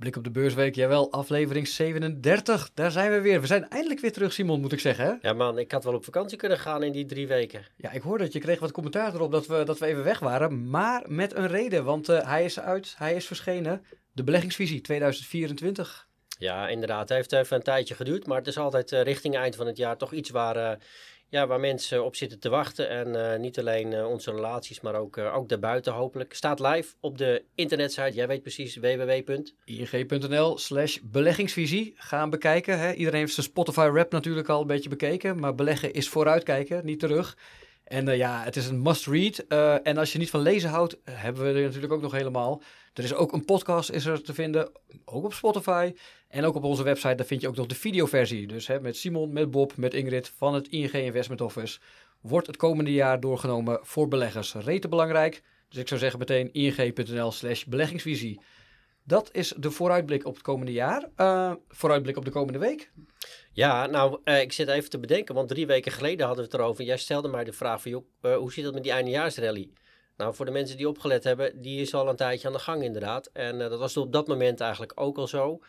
Blik op de beursweek, jawel, aflevering 37. Daar zijn we weer. We zijn eindelijk weer terug, Simon, moet ik zeggen. Hè? Ja man, ik had wel op vakantie kunnen gaan in die drie weken. Ja, ik hoorde dat je kreeg wat commentaar erop dat we, dat we even weg waren. Maar met een reden, want uh, hij is uit, hij is verschenen. De beleggingsvisie 2024. Ja, inderdaad. Het heeft even een tijdje geduurd, maar het is altijd uh, richting eind van het jaar toch iets waar... Uh, ja, waar mensen op zitten te wachten. En uh, niet alleen uh, onze relaties, maar ook, uh, ook daarbuiten hopelijk. Staat live op de internetsite. Jij weet precies www.ing.nl slash beleggingsvisie. Gaan bekijken. Hè. Iedereen heeft zijn Spotify rap natuurlijk al een beetje bekeken. Maar beleggen is vooruitkijken, niet terug. En ja, het is een must-read. en als je niet van lezen houdt, hebben we er natuurlijk ook nog helemaal. Er is ook een podcast is er te vinden, ook op Spotify. En ook op onze website, daar vind je ook nog de videoversie. Dus hè, met Simon, met Bob, met Ingrid van het ING Investment Office. Wordt het komende jaar doorgenomen voor beleggers. Rete belangrijk. Dus ik zou zeggen meteen ing.nl slash beleggingsvisie. Dat is de vooruitblik op het komende jaar. Uh, vooruitblik op de komende week. Ja, nou, uh, ik zit even te bedenken, want drie weken geleden hadden we het erover. Jij stelde mij de vraag van, uh, hoe zit het met die eindejaarsrally? Nou, voor de mensen die opgelet hebben, die is al een tijdje aan de gang inderdaad. En dat was op dat moment eigenlijk ook al zo.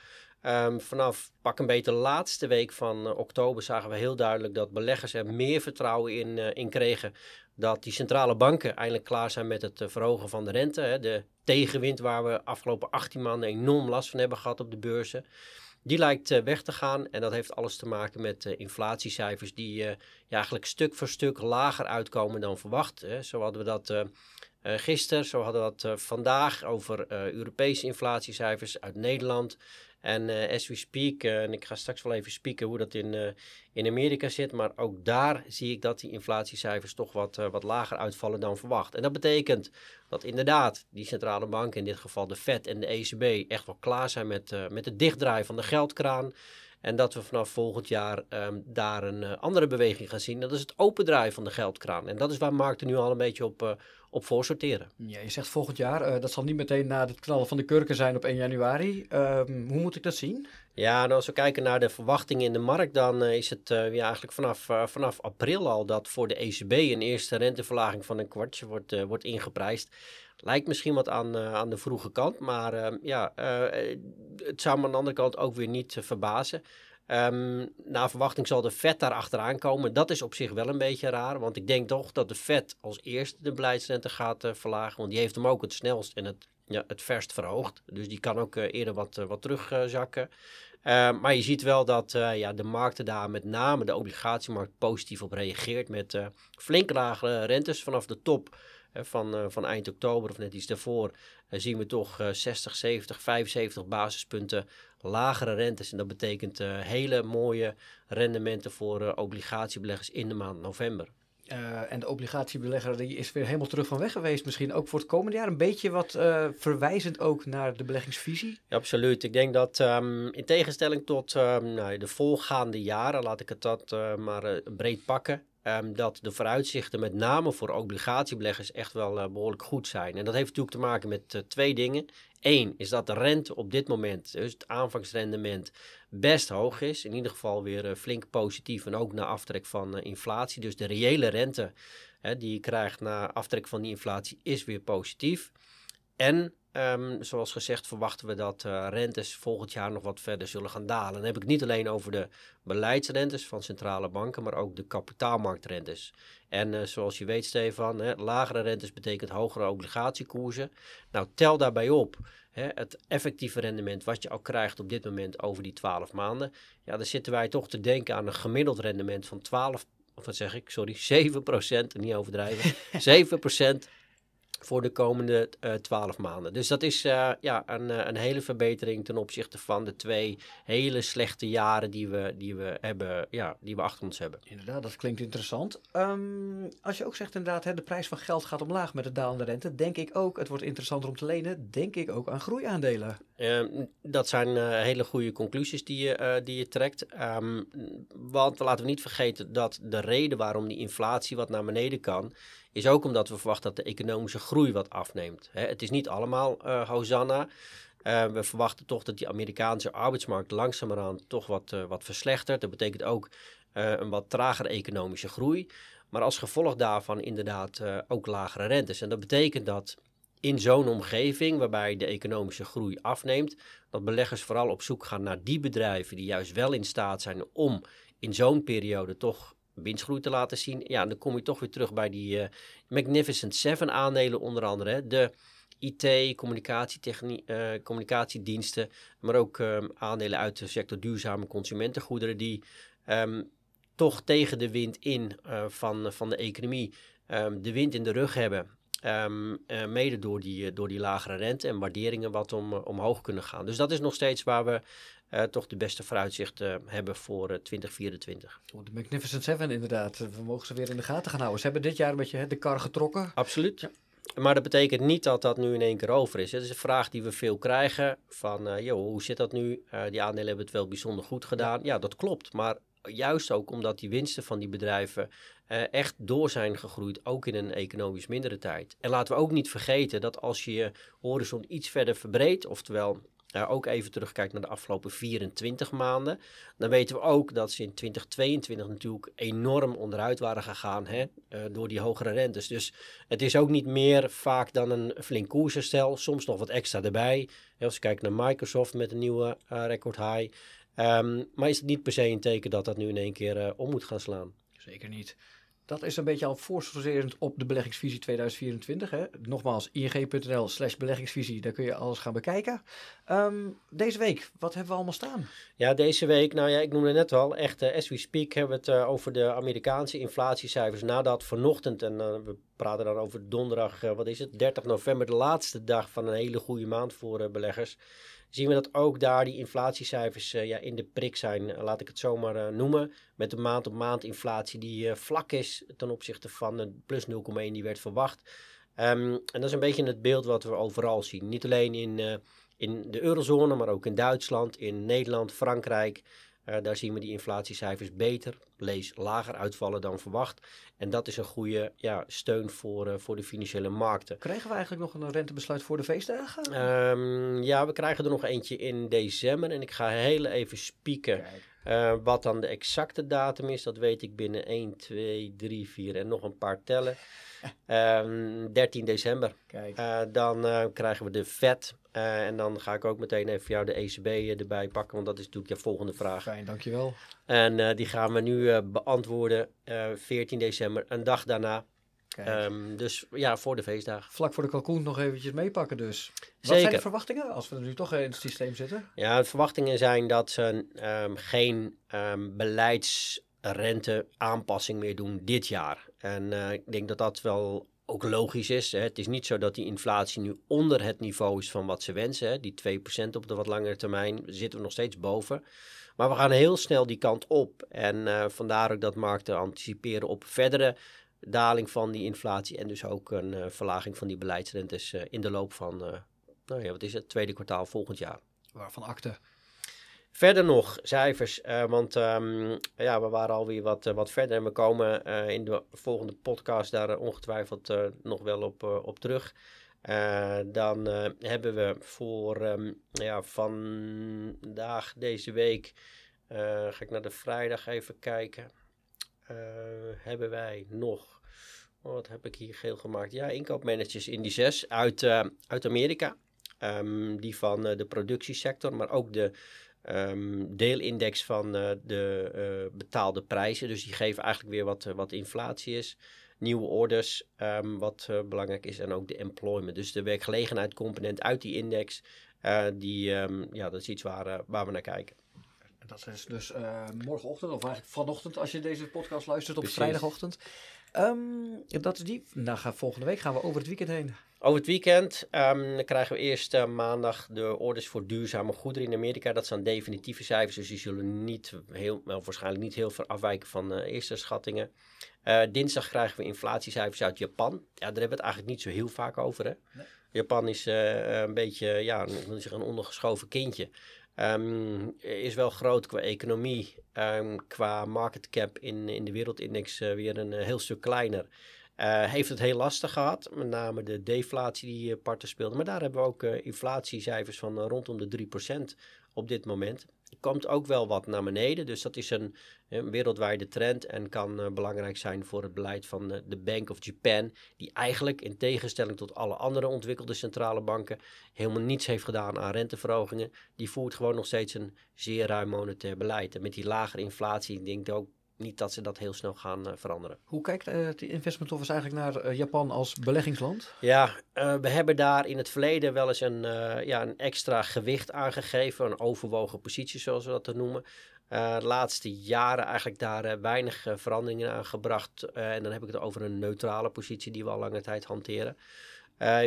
Um, vanaf pak een beetje de laatste week van uh, oktober zagen we heel duidelijk dat beleggers er meer vertrouwen in, uh, in kregen. Dat die centrale banken eindelijk klaar zijn met het verhogen van de rente. Hè, de tegenwind waar we afgelopen 18 maanden enorm last van hebben gehad op de beurzen. Die lijkt weg te gaan en dat heeft alles te maken met inflatiecijfers die ja, eigenlijk stuk voor stuk lager uitkomen dan verwacht. Hè. Zo hadden we dat gisteren, zo hadden we dat vandaag over Europese inflatiecijfers uit Nederland. En uh, as we speak, uh, en ik ga straks wel even spieken hoe dat in, uh, in Amerika zit, maar ook daar zie ik dat die inflatiecijfers toch wat, wat lager uitvallen dan verwacht. En dat betekent dat inderdaad die centrale banken, in dit geval de Fed en de ECB, echt wel klaar zijn met, met het dichtdraaien van de geldkraan. En dat we vanaf volgend jaar um, daar een andere beweging gaan zien. Dat is het opendraaien van de geldkraan. En dat is waar markten nu al een beetje op, op voor sorteren. Ja, je zegt volgend jaar, uh, dat zal niet meteen na het knallen van de kurken zijn op 1 januari. Uh, hoe moet ik dat zien? Ja, nou, als we kijken naar de verwachtingen in de markt, dan uh, is het uh, eigenlijk vanaf, vanaf april al dat voor de ECB een eerste renteverlaging van een kwartje wordt, wordt ingeprijsd. Lijkt misschien wat aan, aan de vroege kant, maar ehm, ja, het zou me aan de andere kant ook weer niet verbazen. Um, naar verwachting zal de vet daar achteraan komen. Dat is op zich wel een beetje raar. Want ik denk toch dat de vet als eerste de beleidsrente gaat verlagen. Want die heeft hem ook het snelst en het, ja, het verst verhoogd. Dus die kan ook eerder wat, wat terugzakken. Maar je ziet wel dat ja, de markten daar, met name de obligatiemarkt, positief op reageert. Met flink lagere rentes vanaf de top van, van eind oktober of net iets daarvoor. zien we toch 60, 70, 75 basispunten lagere rentes. En dat betekent hele mooie rendementen voor obligatiebeleggers in de maand november. Uh, en de obligatiebelegger die is weer helemaal terug van weg geweest. Misschien ook voor het komende jaar een beetje wat verwijzend ook naar de beleggingsvisie. Ja, absoluut. Ik denk dat um, in tegenstelling tot um, nou, de volgaande jaren, laat ik het dat maar breed pakken. Um, dat de vooruitzichten met name voor obligatiebeleggers echt wel uh, behoorlijk goed zijn. En dat heeft natuurlijk te maken met uh, twee dingen. Eén is dat de rente op dit moment, dus het aanvangsrendement, best hoog is. In ieder geval weer uh, flink positief en ook na aftrek van inflatie. Dus de reële rente hè, die je krijgt na aftrek van die inflatie is weer positief. En Um, zoals gezegd verwachten we dat uh, rentes volgend jaar nog wat verder zullen gaan dalen. Dan heb ik niet alleen over de beleidsrentes van centrale banken, maar ook de kapitaalmarktrentes. En uh, zoals je weet, Stefan, hè, lagere rentes betekent hogere obligatiekoersen. Nou, tel daarbij op hè, het effectieve rendement wat je al krijgt op dit moment over die 12 maanden. Ja, dan zitten wij toch te denken aan een gemiddeld rendement van 12, of wat zeg ik, sorry, 7%, niet overdrijven, 7% voor de komende uh, 12 maanden. Dus dat is uh, ja, een, uh, een hele verbetering ten opzichte van de twee hele slechte jaren die we, die we, hebben, ja, die we achter ons hebben. Inderdaad, dat klinkt interessant. Um, als je ook zegt inderdaad, hè, de prijs van geld gaat omlaag met de dalende rente, denk ik ook, het wordt interessanter om te lenen, denk ik ook aan groeiaandelen. Uh, dat zijn uh, hele goede conclusies die je, uh, die je trekt. Um, want laten we niet vergeten dat de reden waarom die inflatie wat naar beneden kan, is ook omdat we verwachten dat de economische groei wat afneemt. Hè, het is niet allemaal uh, Hosanna. Uh, we verwachten toch dat die Amerikaanse arbeidsmarkt langzamerhand toch wat, uh, wat verslechtert. Dat betekent ook een wat tragere economische groei. Maar als gevolg daarvan inderdaad ook lagere rentes. En dat betekent dat in zo'n omgeving waarbij de economische groei afneemt, dat beleggers vooral op zoek gaan naar die bedrijven die juist wel in staat zijn om in zo'n periode toch winstgroei te laten zien. Ja, dan kom je toch weer terug bij die uh, Magnificent Seven aandelen onder andere. De IT, uh, communicatiediensten, maar ook um, aandelen uit de sector duurzame consumentengoederen die um, toch tegen de wind in uh, van, van de economie um, de wind in de rug hebben. Um, uh, mede door die, door die lagere rente en waarderingen wat om, omhoog kunnen gaan. Dus dat is nog steeds waar we uh, toch de beste vooruitzichten hebben voor 2024. Oh, de Magnificent Seven inderdaad. We mogen ze weer in de gaten gaan houden. Ze hebben dit jaar een beetje de kar getrokken. Absoluut. Ja. Maar dat betekent niet dat dat nu in één keer over is. Het is een vraag die we veel krijgen. Van, joh, hoe zit dat nu? Die aandelen hebben het wel bijzonder goed gedaan. Ja, dat klopt. Maar juist ook omdat die winsten van die bedrijven uh, echt door zijn gegroeid, ook in een economisch mindere tijd. En laten we ook niet vergeten dat als je je horizon iets verder verbreedt, oftewel ook even terugkijkt naar de afgelopen 24 maanden, dan weten we ook dat ze in 2022 natuurlijk enorm onderuit waren gegaan hè, uh, door die hogere rentes. Dus het is ook niet meer vaak dan een flink koersherstel, soms nog wat extra erbij. Als je kijkt naar Microsoft met een nieuwe uh, record high. Um, maar is het niet per se een teken dat dat nu in één keer om moet gaan slaan? Zeker niet. Dat is een beetje al voorsorterend op de beleggingsvisie 2024. Hè. Nogmaals, ing.nl slash beleggingsvisie, daar kun je alles gaan bekijken. Um, deze week, wat hebben we allemaal staan? Ja, deze week, nou ja, ik noemde net al, echt uh, as we speak hebben we het uh, over de Amerikaanse inflatiecijfers. Nadat vanochtend, en uh, we praten dan over donderdag, wat is het, 30 november, de laatste dag van een hele goede maand voor beleggers zien we dat ook daar die inflatiecijfers uh, ja, in de prik zijn, uh, laat ik het zomaar uh, noemen. Met de maand op maand inflatie die vlak is ten opzichte van de plus 0,1 die werd verwacht. Um, en dat is een beetje het beeld wat we overal zien. Niet alleen in, in de eurozone, maar ook in Duitsland, in Nederland, Frankrijk. Uh, daar zien we die inflatiecijfers beter, lees lager uitvallen dan verwacht. En dat is een goede ja, steun voor, uh, voor de financiële markten. Krijgen we eigenlijk nog een rentebesluit voor de feestdagen? Um, ja, we krijgen er nog eentje in december. En ik ga heel even spieken. Uh, wat dan de exacte datum is, dat weet ik binnen 1, 2, 3, 4 en nog een paar tellen. Um, 13 december. Uh, dan uh, krijgen we de VET. En dan ga ik ook meteen even voor jou de ECB erbij pakken, want dat is natuurlijk je volgende vraag. Fijn, dankjewel. En die gaan we nu beantwoorden 14 december, een dag daarna. Um, dus ja, voor de feestdagen. Vlak voor de kalkoen nog eventjes meepakken dus. Wat Zeker. zijn de verwachtingen als we nu toch in het systeem zitten? Ja, de verwachtingen zijn dat ze um, geen um, beleidsrente aanpassing meer doen dit jaar. En uh, ik denk dat dat wel ook logisch is. Hè. Het is niet zo dat die inflatie nu onder het niveau is van wat ze wensen. Hè. Die 2% op de wat langere termijn zitten we nog steeds boven. Maar we gaan heel snel die kant op. En uh, vandaar ook dat markten anticiperen op verdere daling van die inflatie en dus ook een uh, verlaging van die beleidsrentes uh, in de loop van, uh, nou ja, wat is het, tweede kwartaal volgend jaar. Waarvan akte? Verder nog cijfers, want um, ja, we waren alweer wat, wat verder en we komen in de volgende podcast daar ongetwijfeld nog wel op, op terug. dan hebben we voor um, ja, vandaag, deze week, ga ik naar de vrijdag even kijken. Uh, hebben wij nog, oh, wat heb ik hier geel gemaakt? Ja, inkoopmanagers indices uit, uh, uit Amerika. Um, die van uh, de productiesector, maar ook de um, deelindex van de betaalde prijzen. Dus die geven eigenlijk weer wat, wat inflatie is. Nieuwe orders, um, wat belangrijk is, en ook de employment. Dus de werkgelegenheidscomponent uit die index, die, ja, dat is iets waar, waar we naar kijken. Dat is dus uh, morgenochtend, of eigenlijk vanochtend als je deze podcast luistert op Precies. vrijdagochtend. Um, dat is die. Nou, gaan, volgende week gaan we over het weekend heen. Over het weekend um, dan krijgen we eerst uh, maandag de orders voor duurzame goederen in Amerika. Dat zijn definitieve cijfers, dus die zullen niet heel, wel, waarschijnlijk niet heel ver afwijken van uh, eerste schattingen. Uh, dinsdag krijgen we inflatiecijfers uit Japan. Ja, daar hebben we het eigenlijk niet zo heel vaak over. Hè? Nee. Japan is een beetje ja, een, een ondergeschoven kindje. Um, is wel groot qua economie, um, qua market cap in, in de wereldindex uh, weer een uh, heel stuk kleiner. Uh, heeft het heel lastig gehad, met name de deflatie die parten speelde. Maar daar hebben we ook inflatiecijfers van rondom de 3% op dit moment. Komt ook wel wat naar beneden. Dus dat is een, wereldwijde trend en kan belangrijk zijn voor het beleid van de Bank of Japan. Die eigenlijk in tegenstelling tot alle andere ontwikkelde centrale banken helemaal niets heeft gedaan aan renteverhogingen. Die voert gewoon nog steeds een zeer ruim monetair beleid. En met die lagere inflatie, ik denk ook niet dat ze dat heel snel gaan uh, veranderen. Hoe kijkt uh, de investment office eigenlijk naar uh, Japan als beleggingsland? Ja, we hebben daar in het verleden wel eens een, ja, een extra gewicht aangegeven, een overwogen positie zoals we dat noemen. de laatste jaren eigenlijk daar weinig veranderingen aan gebracht. en dan heb ik het over een neutrale positie die we al lange tijd hanteren.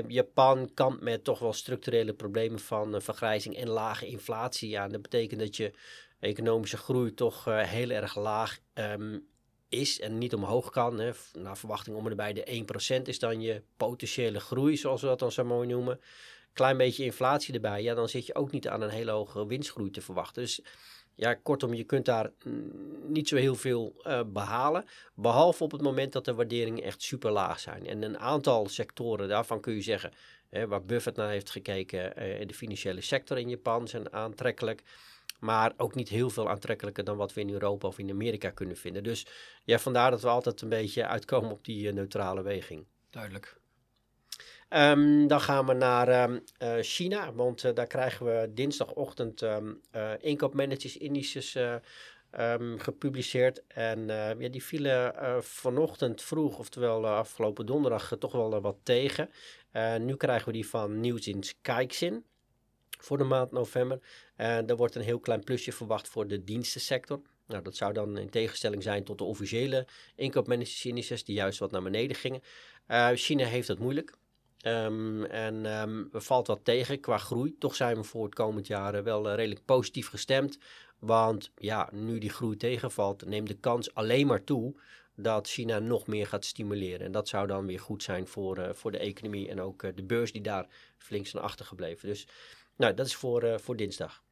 Japan kampt met toch wel structurele problemen van vergrijzing en lage inflatie. Ja, en dat betekent dat je economische groei toch uh, heel erg laag um, is en niet omhoog kan. Hè. Naar verwachting om erbij de 1% is dan je potentiële groei, zoals we dat dan zo mooi noemen. Klein beetje inflatie erbij, ja, dan zit je ook niet aan een hele hoge winstgroei te verwachten. Dus ja, kortom, je kunt daar niet zo heel veel uh, behalen. Behalve op het moment dat de waarderingen echt super laag zijn. En een aantal sectoren daarvan kun je zeggen, hè, waar Buffett naar heeft gekeken, in de financiële sector in Japan zijn aantrekkelijk. Maar ook niet heel veel aantrekkelijker dan wat we in Europa of in Amerika kunnen vinden. Dus ja, vandaar dat we altijd een beetje uitkomen op die uh, neutrale weging. Duidelijk. Um, dan gaan we naar um, uh, China, want uh, daar krijgen we dinsdagochtend um, inkoopmanagers indices gepubliceerd. En ja, die vielen vanochtend vroeg, oftewel afgelopen donderdag, toch wel wat tegen. nu krijgen we die van Nieuws in Kijkzin voor de maand november. En er wordt een heel klein plusje verwacht voor de dienstensector. Nou, dat zou dan in tegenstelling zijn tot de officiële inkoopmanagersindices die juist wat naar beneden gingen. Uh, China heeft het moeilijk. Um, en um, valt wat tegen qua groei. Toch zijn we voor het komend jaar wel uh, redelijk positief gestemd. Want ja, nu die groei tegenvalt, neemt de kans alleen maar toe dat China nog meer gaat stimuleren. En dat zou dan weer goed zijn voor, voor de economie en ook de beurs die daar flink zijn achtergebleven. Dus nou, dat is voor, uh, voor dinsdag.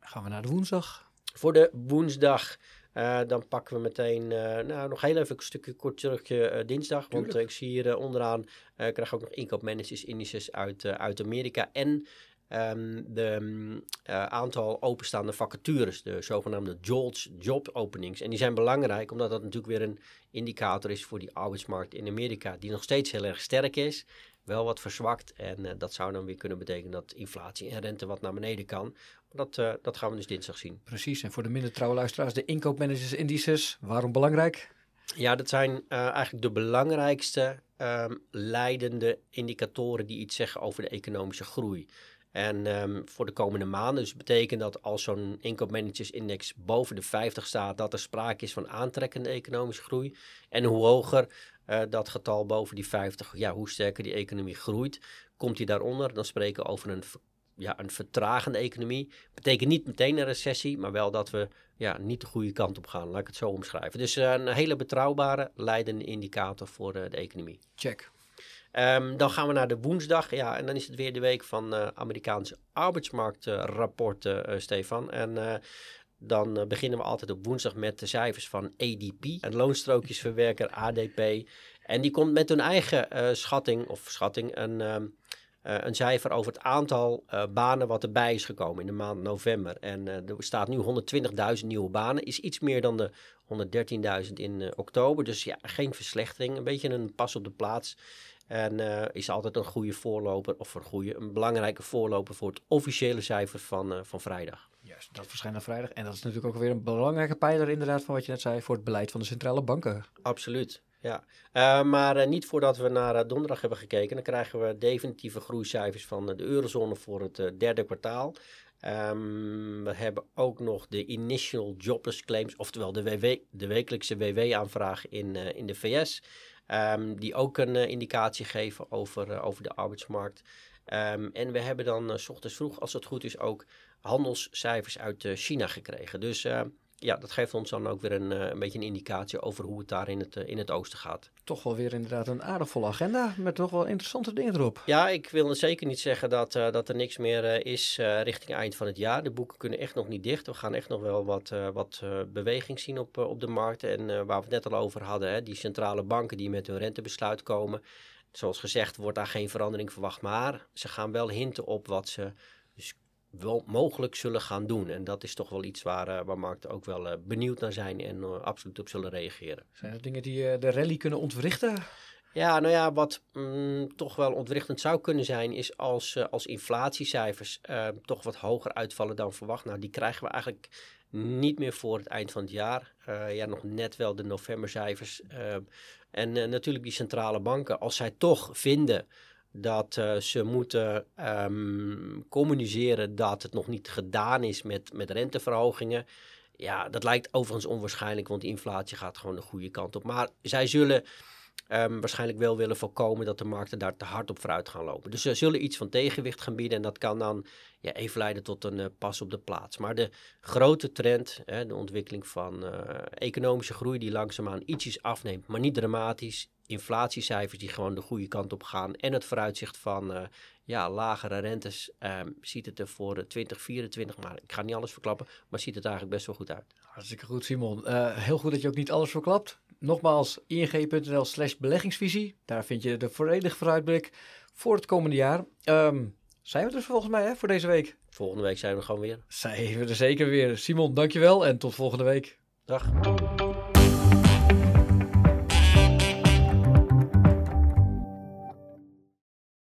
Gaan we naar de woensdag. Voor de woensdag, uh, dan pakken we meteen, uh, nou nog heel even een stukje kort terug dinsdag. Tuurlijk. Want ik zie hier onderaan, krijg ook nog inkoopmanagers indices uit, uit Amerika. En um, de um, aantal openstaande vacatures, de zogenaamde JOLTS, job openings. En die zijn belangrijk, omdat dat natuurlijk weer een indicator is voor die arbeidsmarkt in Amerika, die nog steeds heel erg sterk is wel wat verzwakt. En uh, dat zou dan weer kunnen betekenen dat inflatie en rente wat naar beneden kan. Dat, uh, dat gaan we dus dinsdag zien. Precies. En voor de minder trouwe luisteraars, de inkoopmanagers indices, waarom belangrijk? Ja, dat zijn uh, eigenlijk de belangrijkste um, leidende indicatoren die iets zeggen over de economische groei. En um, voor de komende maanden, dus betekent dat als zo'n inkoopmanagersindex boven de 50 staat, dat er sprake is van aantrekkende economische groei. En hoe hoger uh, dat getal boven die 50, ja, hoe sterker die economie groeit, komt hij daaronder, dan spreken we over een, ja, een vertragende economie. Betekent niet meteen een recessie, maar wel dat we ja, niet de goede kant op gaan, laat ik het zo omschrijven. Dus uh, een hele betrouwbare, leidende indicator voor uh, de economie. Check. Um, dan gaan we naar de woensdag. Ja, en dan is het weer de week van uh, Amerikaanse arbeidsmarktrapporten, uh, Stefan. En dan uh, beginnen we altijd op woensdag met de cijfers van ADP, een loonstrookjesverwerker ADP. En die komt met hun eigen uh, schatting, of schatting, een, uh, een cijfer over het aantal banen wat erbij is gekomen in de maand november. En er staat nu 120.000 nieuwe banen, is iets meer dan de 113.000 in oktober. Dus ja, geen verslechtering, een beetje een pas op de plaats. En is altijd een goede voorloper, of een, goede, een belangrijke voorloper voor het officiële cijfer van, van vrijdag. Juist, dat verschijnt op vrijdag. En dat is natuurlijk ook weer een belangrijke pijler inderdaad van wat je net zei voor het beleid van de centrale banken. Absoluut, ja. Uh, maar niet voordat we naar donderdag hebben gekeken, dan krijgen we definitieve groeicijfers van de eurozone voor het derde kwartaal. Um, we hebben ook nog de initial jobless claims, oftewel de, WW, de wekelijkse WW-aanvraag in, in de VS. Um, die ook een indicatie geven over, over de arbeidsmarkt. Um, en we hebben dan uh, s ochtends vroeg, als het goed is, ook handelscijfers uit China gekregen. Dus ja, dat geeft ons dan ook weer een, een beetje een indicatie over hoe het daar in het, in het oosten gaat. Toch wel weer inderdaad een aardigvolle agenda met toch wel interessante dingen erop. Ja, ik wil zeker niet zeggen dat, uh, dat er niks meer uh, is uh, richting eind van het jaar. De boeken kunnen echt nog niet dicht. We gaan echt nog wel wat, wat beweging zien op, op de markten. En waar we het net al over hadden, hè, die centrale banken die met hun rentebesluit komen. Zoals gezegd wordt daar geen verandering verwacht, maar ze gaan wel hinten op wat ze dus wel mogelijk zullen gaan doen. En dat is toch wel iets waar, uh, waar markten ook wel uh, benieuwd naar zijn en uh, absoluut op zullen reageren. Zijn er dingen die de rally kunnen ontwrichten? Ja, nou ja, wat mm, toch wel ontwrichtend zou kunnen zijn, is als, als inflatiecijfers toch wat hoger uitvallen dan verwacht. Nou, die krijgen we eigenlijk niet meer voor het eind van het jaar. ja, nog net wel de novembercijfers. en natuurlijk die centrale banken, als zij toch vinden dat uh, ze moeten um, communiceren dat het nog niet gedaan is met, met renteverhogingen. Ja, dat lijkt overigens onwaarschijnlijk, want de inflatie gaat gewoon de goede kant op. Maar zij zullen um, waarschijnlijk wel willen voorkomen dat de markten daar te hard op vooruit gaan lopen. Dus ze zullen iets van tegenwicht gaan bieden en dat kan dan ja, even leiden tot een uh, pas op de plaats. Maar de grote trend, hè, de ontwikkeling van uh, economische groei die langzaamaan ietsjes afneemt, maar niet dramatisch, inflatiecijfers die gewoon de goede kant op gaan. En het vooruitzicht van uh, ja, lagere rentes um, ziet het er voor 2024, maar ik ga niet alles verklappen, maar ziet het eigenlijk best wel goed uit. Hartstikke goed, Simon. Heel goed dat je ook niet alles verklapt. Nogmaals, ing.nl slash beleggingsvisie. Daar vind je de volledige vooruitblik voor het komende jaar. Um, zijn we er volgens mij hè, voor deze week? Volgende week zijn we gewoon weer. Zijn we er zeker weer. Simon, dankjewel en tot volgende week. Dag.